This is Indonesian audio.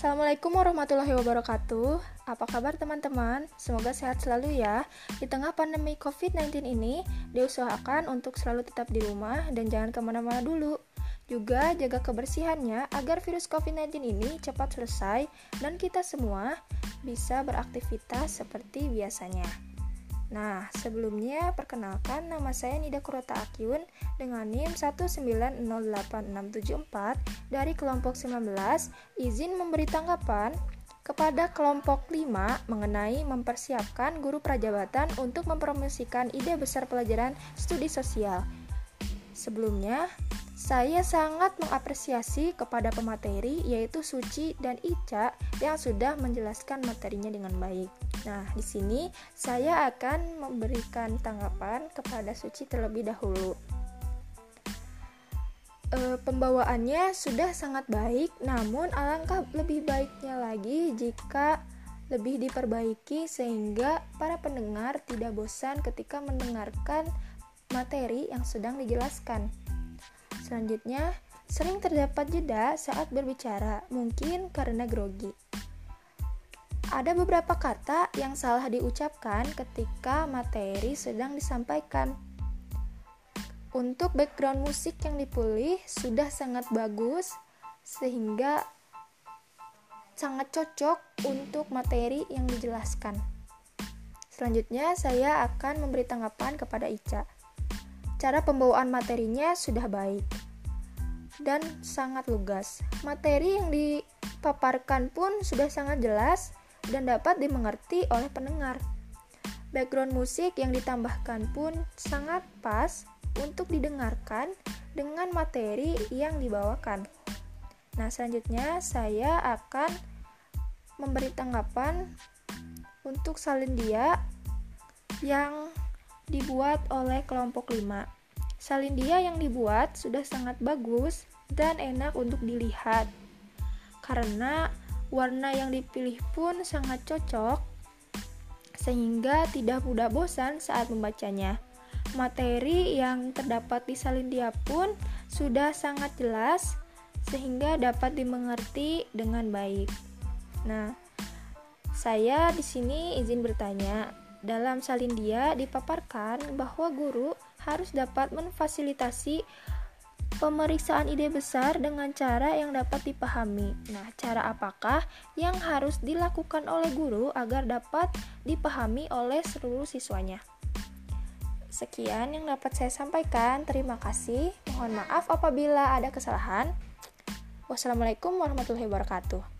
Assalamualaikum warahmatullahi wabarakatuh. Apa kabar teman-teman? Semoga sehat selalu ya. Di tengah pandemi COVID-19 ini, diusahakan untuk selalu tetap di rumah dan jangan ke mana-mana dulu. Juga jaga kebersihannya agar virus COVID-19 ini cepat selesai dan kita semua bisa beraktivitas seperti biasanya. Nah, sebelumnya perkenalkan nama saya Nida Kurota Akyun dengan NIM 1908674 dari kelompok 19 izin memberi tanggapan kepada kelompok 5 mengenai mempersiapkan guru prajabatan untuk mempromosikan ide besar pelajaran studi sosial. Sebelumnya, saya sangat mengapresiasi kepada pemateri yaitu Suci dan Ica yang sudah menjelaskan materinya dengan baik. Nah, di sini saya akan memberikan tanggapan kepada Suci terlebih dahulu. E, pembawaannya sudah sangat baik, namun alangkah lebih baiknya lagi jika lebih diperbaiki sehingga para pendengar tidak bosan ketika mendengarkan materi yang sedang dijelaskan. Selanjutnya, sering terdapat jeda saat berbicara, mungkin karena grogi. Ada beberapa kata yang salah diucapkan ketika materi sedang disampaikan. Untuk background musik yang dipilih sudah sangat bagus, sehingga sangat cocok untuk materi yang dijelaskan. Selanjutnya, saya akan memberi tanggapan kepada Ica. Cara pembawaan materinya sudah baik dan sangat lugas. Materi yang dipaparkan pun sudah sangat jelas dan dapat dimengerti oleh pendengar. Background musik yang ditambahkan pun sangat pas untuk didengarkan dengan materi yang dibawakan. Nah, selanjutnya saya akan memberi tanggapan untuk salindia yang dibuat oleh kelompok 5. Salindia yang dibuat sudah sangat bagus dan enak untuk dilihat. Karena warna yang dipilih pun sangat cocok sehingga tidak mudah bosan saat membacanya. Materi yang terdapat di Salindia pun sudah sangat jelas sehingga dapat dimengerti dengan baik. Nah, saya di sini izin bertanya, dalam Salindia dipaparkan bahwa guru harus dapat memfasilitasi pemeriksaan ide besar dengan cara yang dapat dipahami. Nah, cara apakah yang harus dilakukan oleh guru agar dapat dipahami oleh seluruh siswanya? Sekian yang dapat saya sampaikan. Terima kasih. Mohon maaf apabila ada kesalahan. Wassalamualaikum warahmatullahi wabarakatuh.